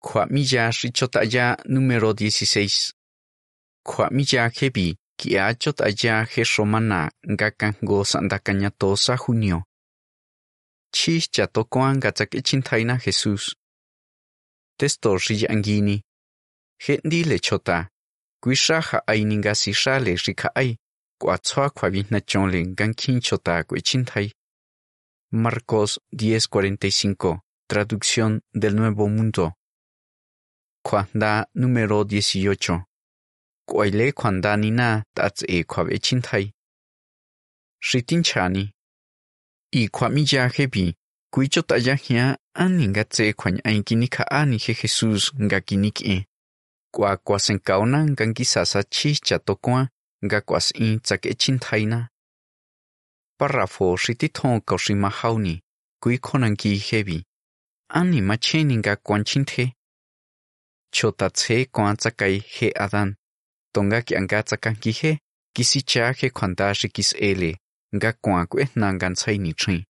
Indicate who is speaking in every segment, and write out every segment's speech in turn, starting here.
Speaker 1: Cuamilla richotaya número dieciséis. Cuamilla jebi, quiachotaya jeshomana, gakango sandacañatosa junio. Chis chatocoan gatzaquechintaina Jesús. Testo riyanguini. Gendi lechota. Cuishaja ainingasishale ricaai. Cuatsoa cuavinachonle ganquinchota cuechintai. Marcos 10:45. Traducción del Nuevo Mundo. Kwanda número 18. Kwaile kwanda nina tats e kwabe chintai. Shitin chani. I kwami ya hebi. Kuicho taya hia aninga tse kwany ainkini ka ani he Jesus nga kinik e. Kwa kwasen kauna ngangi sasa chi chatokwa nga kwas in tsak e chintai na. Parrafo shitithon kaushima hauni. Kui konanki hebi. Ani macheni nga kwanchinthe. chota tse kwa tsakai he adan tonga ki anga tsakanki he kisi cha he khwanda kis ele. Nga kwa kwe na ngan tsai ni chhin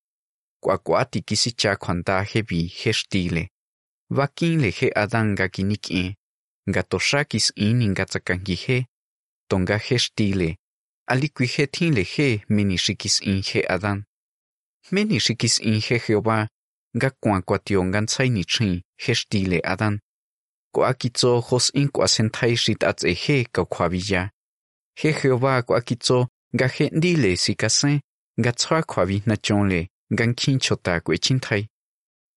Speaker 1: kwa kwa ti kisi cha khwanda he bi he stile wakin le he adan nga kiniki nga tosha kis in nga tsakanki he tonga he stile ali kwi he tin le he mini shi in he adan meni shi in he Jehová. Nga kwa kwa tio tsai ni chhin he stile adan Coaquitzo jos'incuasentjaixit atseje caucuaviya. Je Jehová coaquitzo gajendile sicasé, gatsua cuavinachonle, ganquinchota cuechintjai.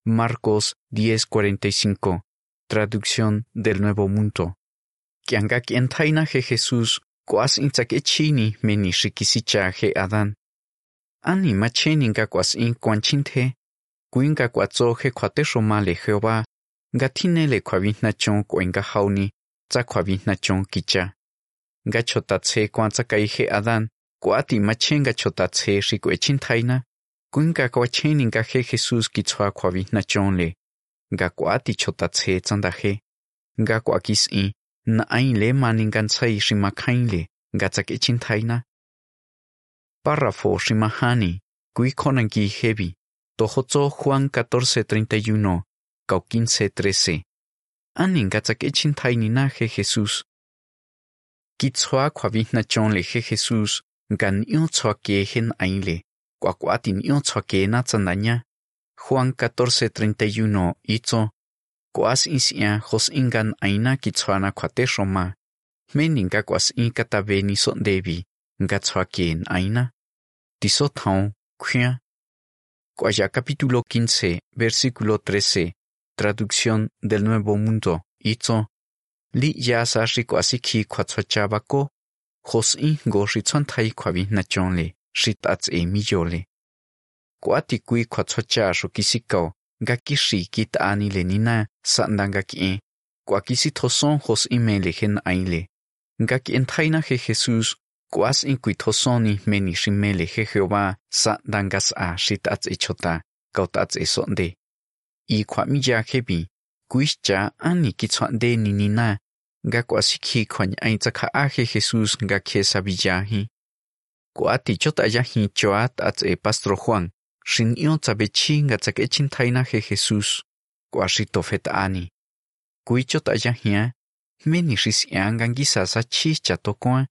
Speaker 1: Marcos 10:45, traducción del Nuevo Mundo. Kiangakientaina je Jesús, coas intzakechini menishikisicha je Adán. Ani macheninga cuas incuanchintje, cuinca cuatzo je cuatexomale Jehová, nga thine le khwavi na chong ko nga hauni, tsa khwavi na chong kicha. Nga chota che kwa tsa kai he adan, ko ati ma chenga chota che shi ko chin thaina. Kunga ko chen nga he jesus ki chwa khwavi na chong le. Nga ko ati chota che tsanda he. Nga ko akis i, na ai le manin gan chai shi ma khain le, nga tsa ke chin thaina. Párrafo shi mahani kui konan ki hebi tohozo Juan 14:31 cau 15:13. Anin gatzakechin tainina je Jesús. Kitzhoa kuavihnachon le je Jesús, gan iotzoakiejen ainle, kuakuatin iotzoakiena tzandaña. Juan 14:31 itzo. Kuas insia jos ingan aina kitzhoana kuate roma. Meninga kuas inka tabeni son debi, gatzhoakien aina. Tisotaon, kuya. Cuaya capítulo 15, versículo 13. Traducción del Nuevo Mundo, Itzo, Li ya sa shi kwa si ki kwa tswa cha ba ko, hos in go shi tswan thai kwa vi na chon le, shi tats e mi yo le. Kwa ti kui kwa tswa cha shu ki si kao, ga ki shi ki ta ani le ni na, sa ndanga ki e, kwa ki si thoson hos in me le hen ai le. Ga ki en thai na he Jesus, Kuas in kui tosoni meni shi me le he Jehová sa dangas a shi tats e chota, kau tats e sonde i kwa mi ja hebi kuischa ani ki chwande ni ni na, ga kwa sikhi khwan ai cha kha a he jesus ga ke khe sabija hi. Kwa ti chota ya hi choat at e pastro juan shin ion cha be chi ga cha ke chin thaina he jesus, kwa shi to fet ani. Kui chota ya hi meni shis yang gan gisa sa chi cha to kwa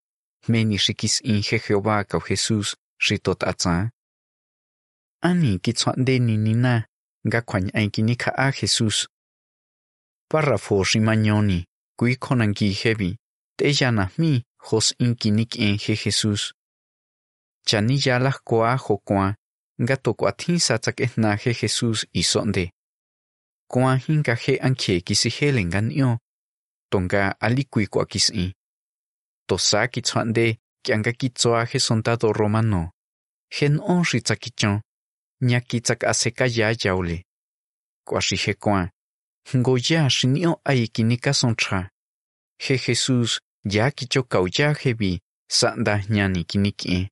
Speaker 1: meni shikis in he jehová ka jesus shi to ta cha. Ani ki chwande ni ni na nga khwany aikini kha a Jesus. Párrafo rimañoni, kui konanki hebi, te yana mi hos inkinik en he Jesus. Chani yalah koa jokoa, koa, nga to kwa tin sa tsak na he Jesus isonde. Koa hinka he anke kisi helen gan yo, tonga alikui kwa kisi. To sa kianga ki tsoa he soldado romano. Gen on shi tsakichon, ñaki tsak aseka ya yaule. Kwa shi he ya shinio aikinika soncha. He Jesus ya kicho kau ya sanda ñani Kuaje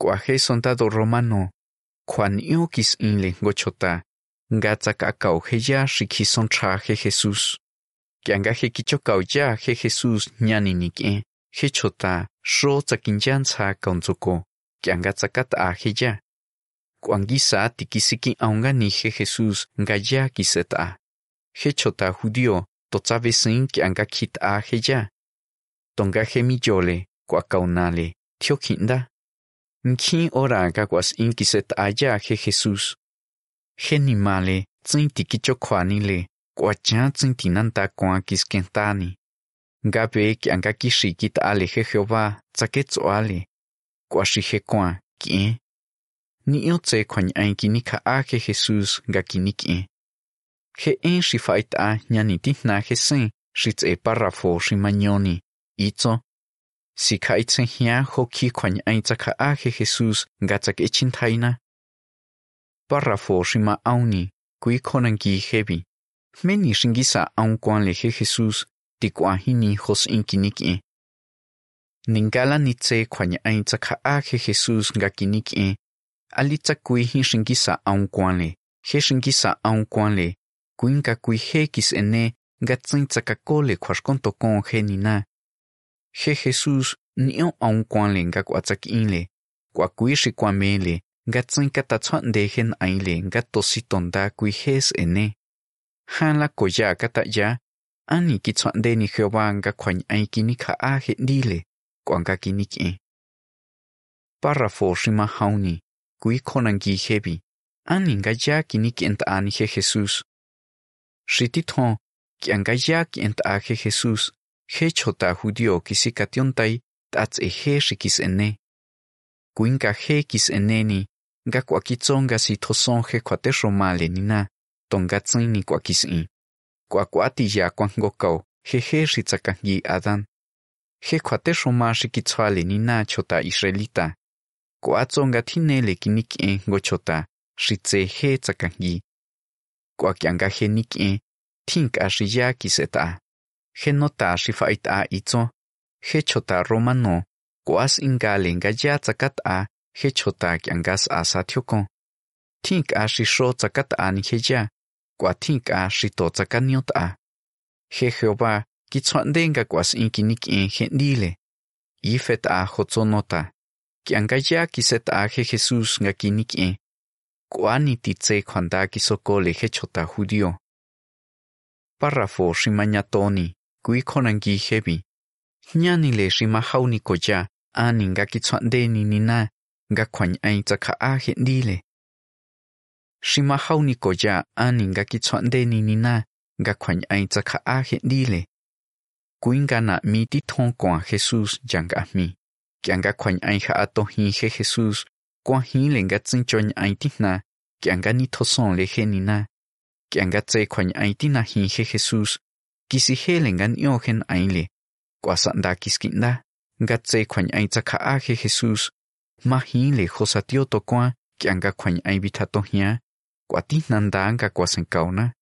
Speaker 1: Kwa soldado romano. Kwa nio kis inle ngochota. Nga tsak akau he ya shiki soncha he Jesus. Kianga he kicho kau ya he Jesus ñani chota sho tsakinjan tsa kaunzuko. Kianga tsakat a tikisiki aunga ni Jesús ngaya kiseta. Hechota judío to que anga kita heya. Tonga he mi yole kwa tio kinda. Nki ora ga kwas in ki set a ya he Jesus. He ni male tsin ti ki chokwani tsin ti kwa kis kentani. Ki anga ki ale je Jehová tsake tsoale. Kwa shi kwa ki ni yêu tse kwany ein ki ni ka a he Jesus nga ki ni ki. He en shi fait a nyani ti na he sen, shi tse parafo shi manyoni. Itzo. Si ka itse hia ho ki kwany ein tsa ka a he Jesus nga tsak ichin taina. Parafo shi ma auni, kui konan ki hebi. Meni shingi sa aun kwan le he Jesus, ti kwa hini hos in ki ni ki. Ningala ni tse kwany ein tsa ka a he Jesus nga ki ni ki. Kui hi aun kwan le. He shingi sa aun kwan le. Kuin kui he kis ene nga tsin tsa ka kon he. He Jesus ni aun kwan nga kwa tsak. Kwa kui kwa me nga tsin ka ta chon nga to si kui hes ene. Han la ko ya ka ta ya. Ani ki chon de ni Jehová nga kwany ai ki ni ka cui he di le. Ni ki. Parafo shi ma hauni. Kui konan ki hebi. Ani nga ya ki ni he Jesus. Ki anga ya ki he Jesus. ta judío ki si kation tai tats ehe he ene. Kuin he kis ene ni. Nga kwa si toson he kwa te shomale ni. Tonga tsin ni in. Kwa ya kwa ngokao. He he shi tsakangi adan. He kwa te shoma shi chota israelita. Kwa tsonga tinele ki nikien ngo chota. Shi tse he tsakangi. Kwa ki anga he nikien. Tink a shi. He nota shi fait a itzo. He chota romano. Kuas ingale nga ya tsakat a. He chota ki angas a sa tiokon. Tink a shi sho tsakat a ni he ya. Kwa tink a tsakaniot a. He Jehová ki tswande nga kuas in ki nikien. Ifet a hotso nota. Ki anga ya ki set a he Jesus nga ki nikien. Kwa kwanda ki sokole he judío. Párrafo rimañatoni, kui konangi hebi. Nyani le shima hauni koja, ani nga ki nina, nga kwany ai tsaka a hendile. Shima hauni koja, ani nga ki nina, nga kwany ai tsaka a hendile. Kui nga na mi ti thon mi kianga janga mi. Kia ato hi he Jesus, kwa hi le nga tsinchon ai kianga ni toson le genina, kianga tse kwany ai ti na hi he Jesus, kisi he le nga nyo hen le. Kwa sanda kiskinda, nga tse kwany ai tsaka a he Jesus, ma hi le hosatio to kwa, kia nga kwany ai bitato hia, kwa ti nanda nga kwa senkauna.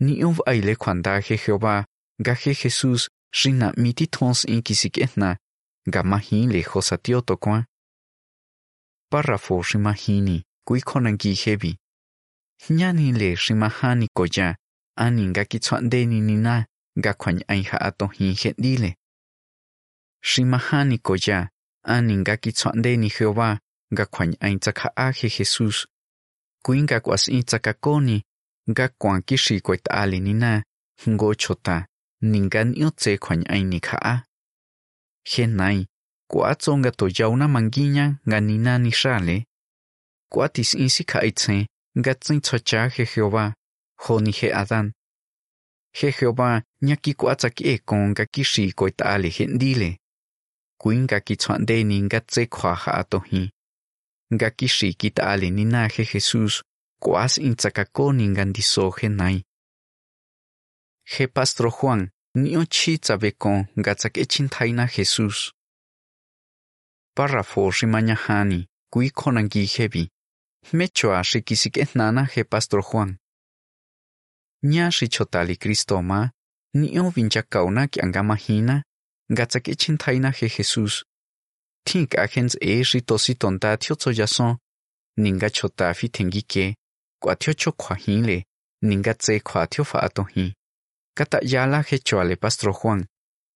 Speaker 1: Ni ov ai kwanda je Jehová, nga he Jesus, shina mi etna, thons in kisiketna, le hosatio to. Párrafo shimahini, kui konangi hebi. Nyani le shimahani koya, ani nga ki nina, nga kwany ai ha ato hi. Shimahani koya, ani nga ki tswandeni Jehová, nga kwany ai tsaka a Jesus. Kui nga kwas in tsaka koni, nga kwan kishi kwait ali nina, ngo chota, ninga nio tse kwany ai ni ka a. He nai, to yauna ni shale. Kwa tis insi kaitse, itse, tsocha he Jehová, joni je he Adán. He Jehová ñaki kwa e kon nga kishi koit ale hendile. Kuin nga ki tswande ni nga tse kwa ha ato hi. Nga kishi Jesus, kuas in tsakako ni nga. He pastro Juan, ni ochi tsabeko nga tsak echin. Párrafo shimanyahani, kui konangi hebi. Mechoa shikisik etnana he Pastor Juan. Nya shichotali Cristo ma, ni o vincha kauna ki angamahina, nga tsak echin taina he Jesus. Tink agens e shitosi tonta tiotso yason, ninga chotafi tengike, kwa tiocho kwa hile, ninga tse kwa tiofa ato hi. Kata yala he choale pastro Juan.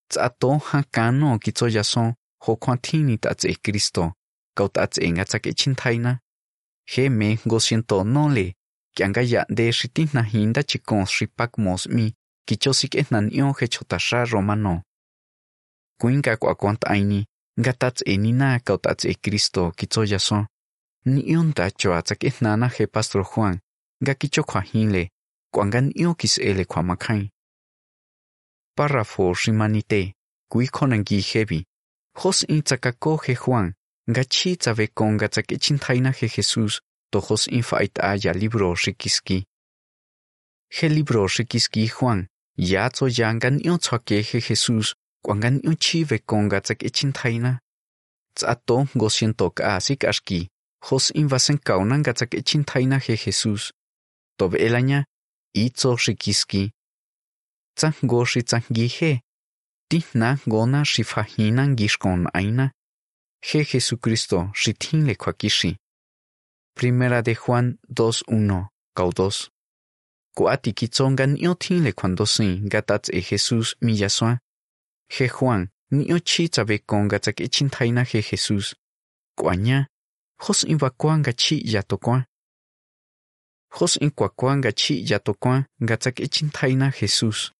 Speaker 1: Tsato ha kano kitso yason, ho kwantini tatse Cristo, kaut atse nga tsak echin taina. He me go siento no le, kianga ya de shitina hinda chikon shipak mosmi kichosik esnanio hechotasha romano. Kuinka kwa kwant aini ngatats enina kautats e Cristo kitsoyaso. Ni ion tacho atsak nana he pastor Juan nga kicho kwa hinle kwangan io kis ele kwa makain. Párrafo shimanite kui konangi hebi. Jos in tzakakoje he Juan nga chi tsabe konga tsak ichintaina he Jesus tojos in faitaya libro shikiski. He libro shikiski Juan, ya tso yangan io tzakeje he Jesus, kwangan io chi ve konga tsak ichintaina. Tsato go siento ka asik ashki, hos invasen kaunan ga tsak ichintaina he Jesus. Tob elanya, itso shikiski. Tsak go shi tsak gi he. Tihna gona shifahinan gishkon aina. He Jesucristo shitin le kwakishi. Primera de Juan 2.1, caudos. Kuati kitzongan io tinle cuando sin gatats e Jesús millasua. Je Juan, ni o chi tsabe konga tsak ichintaina je Jesús. Kuanya, jos in wakuanga chi yatokwa. Jos in kwakuanga chi yatokwa gatsak ichintaina Jesús.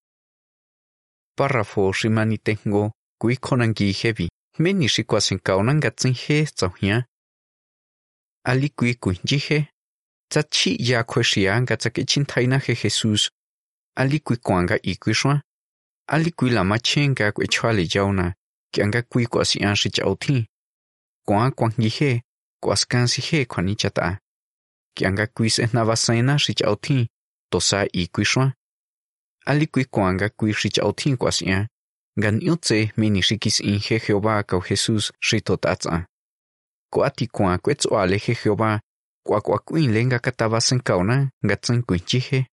Speaker 1: Párrafo shimani tengo, kui konangi hebi. Meni shikwasen kaunan gatsin he tsohia. Alikui kuinjihe, tsachi ya kweshia nga tsakichin taina he Jesus, alikui kwanga ikwishwa, alikui lama chenga kwechwale jauna, kianga kui kwasian shi chauthi, kwa kwangihe, kwaskansi he kwani chata, kianga kui se navasena shi chauthi, tosa ikwishwa, alikui kwanga kui shi chauthi kwasian, gan yutse mini shikis inhe Jehová kau Jesus shi totatsa. Kuati kwa kwetsuale he Jehová, kwa kwa kuin lenga kataba sen kauna, ngatsen kuinchihe.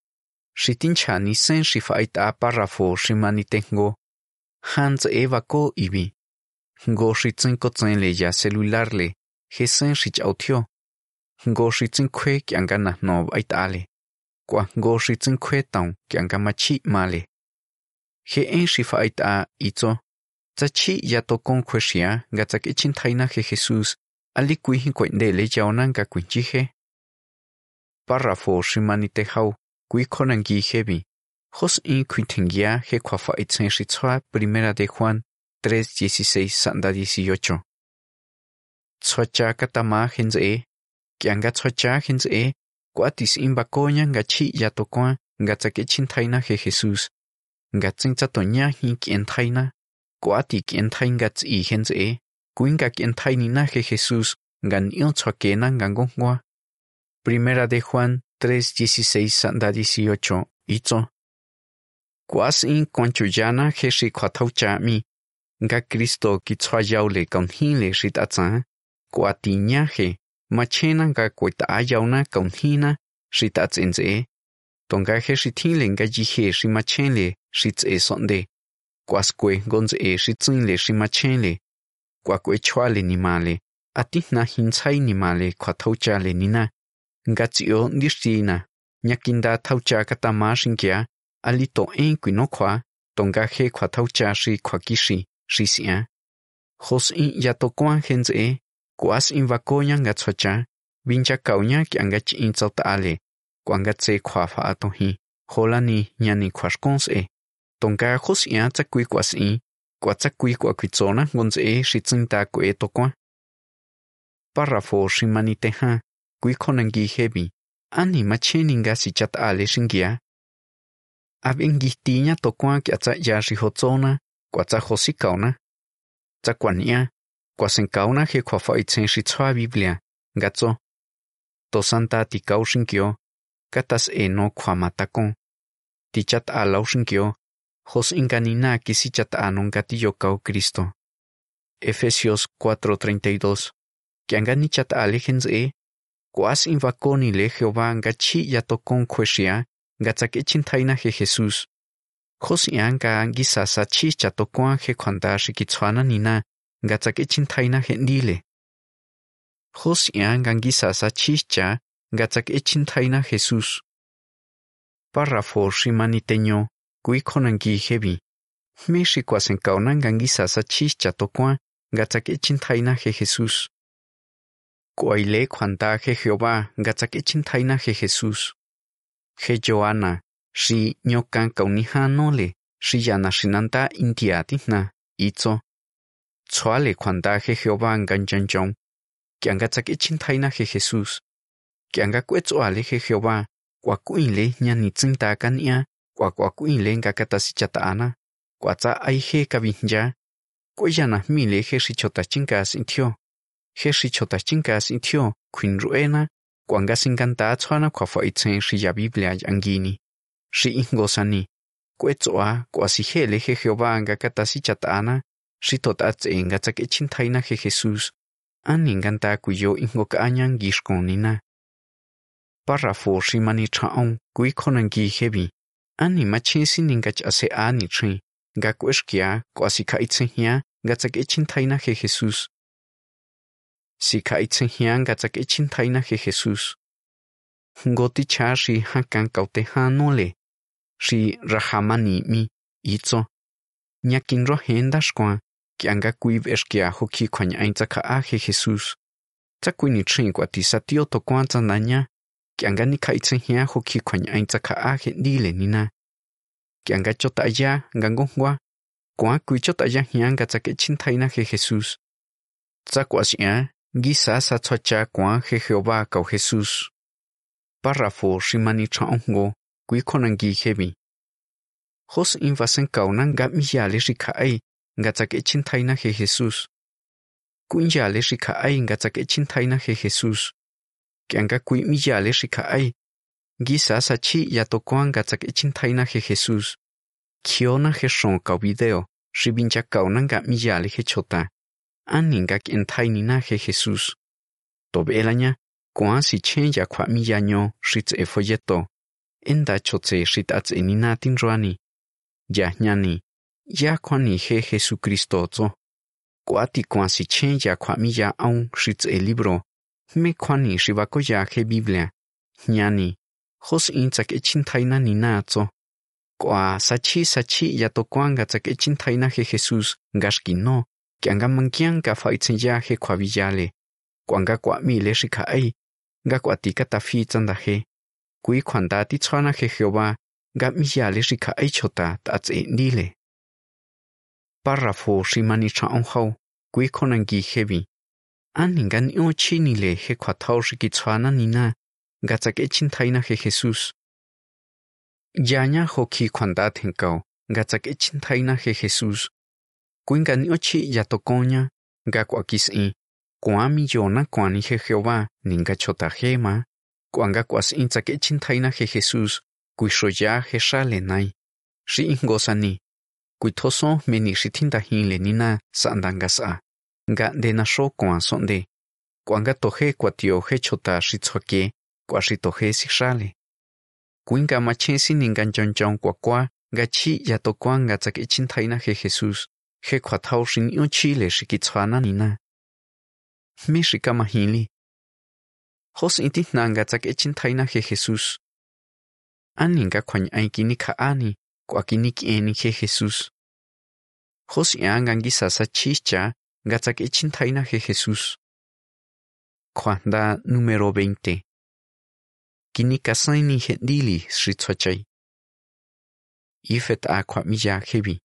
Speaker 1: Shitin chani sen shifaita parrafo shimani tengo. Hans eva ko ibi. Ngo shitsen ko tsen le ya celular le, he sen shich autio. Ngo shitsen kwe kianga na nob aitale. Kwa ngo shitsen kwe taun kianga machi male. He en shifaita itzo. Tsachi ya tokon kweshia, gatsak ichin taina he Jesus, alikui hinkuendele yaonanga kuinchihe. Párrafo shimanite hau, kui konangi hebi. Jos in kuitengia he chân itzen shitsua primera de Juan 3.16 sanda 18. Tsocha katama henze, e. kianga tsocha henze, kuatis e. imbakonya ngachi yatokwa, ngatsake chintaina he Jesus. Ngatsin tsatonya hin kientaina, kuati kientain ngats i henze, e. kuinga kientainina he Jesus, ngan il tsokena ngangongwa. Primera de Juan 3.16 sanda 18, itzo. Kuas in konchuyana je shi kwataucha mi, nga Kristo kitswa yaule kaunhile shitatsa, kuatinya he, machena e nga kweta ayauna kaunhina shitatsenze, tonga he shitile nga jihe shimachenle shitse sonde, kuaskwe gonze shitsinle shimachenle, kuakwe chwale nimale, atihna hintsai nimale kwatauchale nina, nga tsio ndishtina, nyakinda taucha katama shinkia, alito en kwinokwa, tonga he kwataucha shi kwakishi, shisia. Jos in hên henze, kuas in vakonya nga tsocha, vincha kaunya ki anga chi in tsautale, kwanga tse kwafa atohi, holani nyani kwashkons e. Tonga jos ia tsakui kwas in, kwa tsakui kwa kwitsona ngonze e shitsinta kwe tokwa. Párrafo shimaniteha, kui konangi hebi, ani macheni nga si chatale shingia. Abengihtiña tokwa ki atsa yashi hotsona, kwa tsa hosikauna. Tsa kwania, kwa senkauna he kwa fa itsen shi tswa Biblia, gatso. To santa ti kau shinkyo, katas eno kwa matakon. Ti chat alau shinkyo, hos inganina ki si chat anon gatillo kau Cristo. Efesios 4:32 Kiangani chat alejense, kuas invakoni le Jehová ngachi yatokon kweshia, gatsake chintaina he Jesus. Jos ianga gisasa chi chatokwa he kwanda shikitswana nina, gatsake chintaina he ndile. Jos ianga gisasa chicha, gatsake chintaina Jesus. Párrafo shimaniteño, kui konangi hebi. Me shikwasen kaunan gangisasa chicha tokwa, gatsake chintaina he Jesus. Kuaile kwanda he Jehová, gatsake chintaina he Jesus. Je Joana, si nyokan kaunija nole, si yana shinanta intiatina, itzo. Tsuale kwanda je Jehová nganjanjong, que anga tsak ichintaina je Jesús. Que anga kwetsuale je Jehová, kwakuinle nyani tsinta kania, kwakwakuinle ngakatasichataana, kwatsa ai je kabinja, kweyana mile je shichotachinkas intio. Je shichotachinkas intio, quin ruena, kwanga sinkanta tsuana kwafo itzen shi ya Biblia yangini. Shi ingosani, kwetsoa kwasijele je Jehová ngakatasichataana, shi totatse ngatsak ichintaina je Jesús. Ani nganta kuyo ingoka anyan gishkonina. Párrafo shi mani chaon kui konangi hebi. Ani machinsi ningach ase ani chin. Nga kweshkia kwa sika itzehia ngatsak ichintaina je Jesús. Sika itzehia ngatsak ichintaina je Jesús. Ngoti cha shi hakan kautehano le. Shi rahamani mi itzo. Nyakin rohenda shkwa. anga kuib eskia hoki kwanya ainza ka aje Jesus. Tsakui ni chin kwa tisa tio to kwanza nanya, que anga ni kaitsen hia hoki kwanya ainza ka aje dile nina. Que anga chota aya ngangongwa, kwa kui chota aya hia nga tsake chintaina je Jesús. Tsakwa sia, gisa sa tsocha kwa je Jehová kao Jesus. Párrafo shimani chaongo, kui konangi hebi. Jos invasen kaunan ga miyale shikaai, ngatsak echintaina je Jesús. Kunyale shika ai ngatsak echintaina je Jesús. Kianga kui miyale shika ai. Gisa sachi yatokoan ngatsak echintaina je Jesús. Kiona je shon video, shibincha kauna miyale je chota. Aninga kientainina je Jesús. Tobelaña, koan si chen ya kwa miyanyo shitz e folleto. Enda chotse shit atz enina tinroani. Ya nyani. ya kwani he Jesucristo tso. Kwati kwan si chen ya kwa mi ya aun shitz el libro. Me kwani shibako ya je Biblia. Nyani. Hos in tsak echintaina ni na tso. Kwa sachi sachi ya to kwanga echin taina je Jesus ngashki no. Kianga mankian ka faitzen ya je kwa villale. Kwanga kwa mi le shika ai. Nga kwa tika ta fi tsanda he. Kui kwanda ti tswana je Jehová. Nga mi ya le shika ai chota ta tse ndile. Párrafo shimani chaon hau, kui konangi hebi. Ani nga nio chini le he kwa tau ni na nga tsak echintaina he Jesus. Yanya hoki kwanda tenkao, nga tsak echintaina he Jesus. Kui nga nio chi yatokonya, nga kwa kisi, kwa mi yona kwani he Jehová, ninga chota hema, kwa nga kwa sin tsak echintaina he Jesus, kui shoya he shale nai. Shi ingosani, kuithoso meni hin le nina sandanga sa nga de na sho kwa sonde kwanga toje kwa tio he chota shitsoke kwa shitoje si shale kuinga machensi ningan chonchon kwa kwa nga chi ya to kwa nga tsak ichintaina he Jesus he kwa thau shin yo chile shikitswana nina mi shikama hinli hos inti nanga tsak ichintaina he Jesus aninga kwany aikini ka ani kwa kinikieni he Jesus. Jos iangangi sasa chicha gatsak echintaina he Jesus. Kwanda número 20. Kinikasaini hendili shritsochai. Ifet a kwa miya hebi.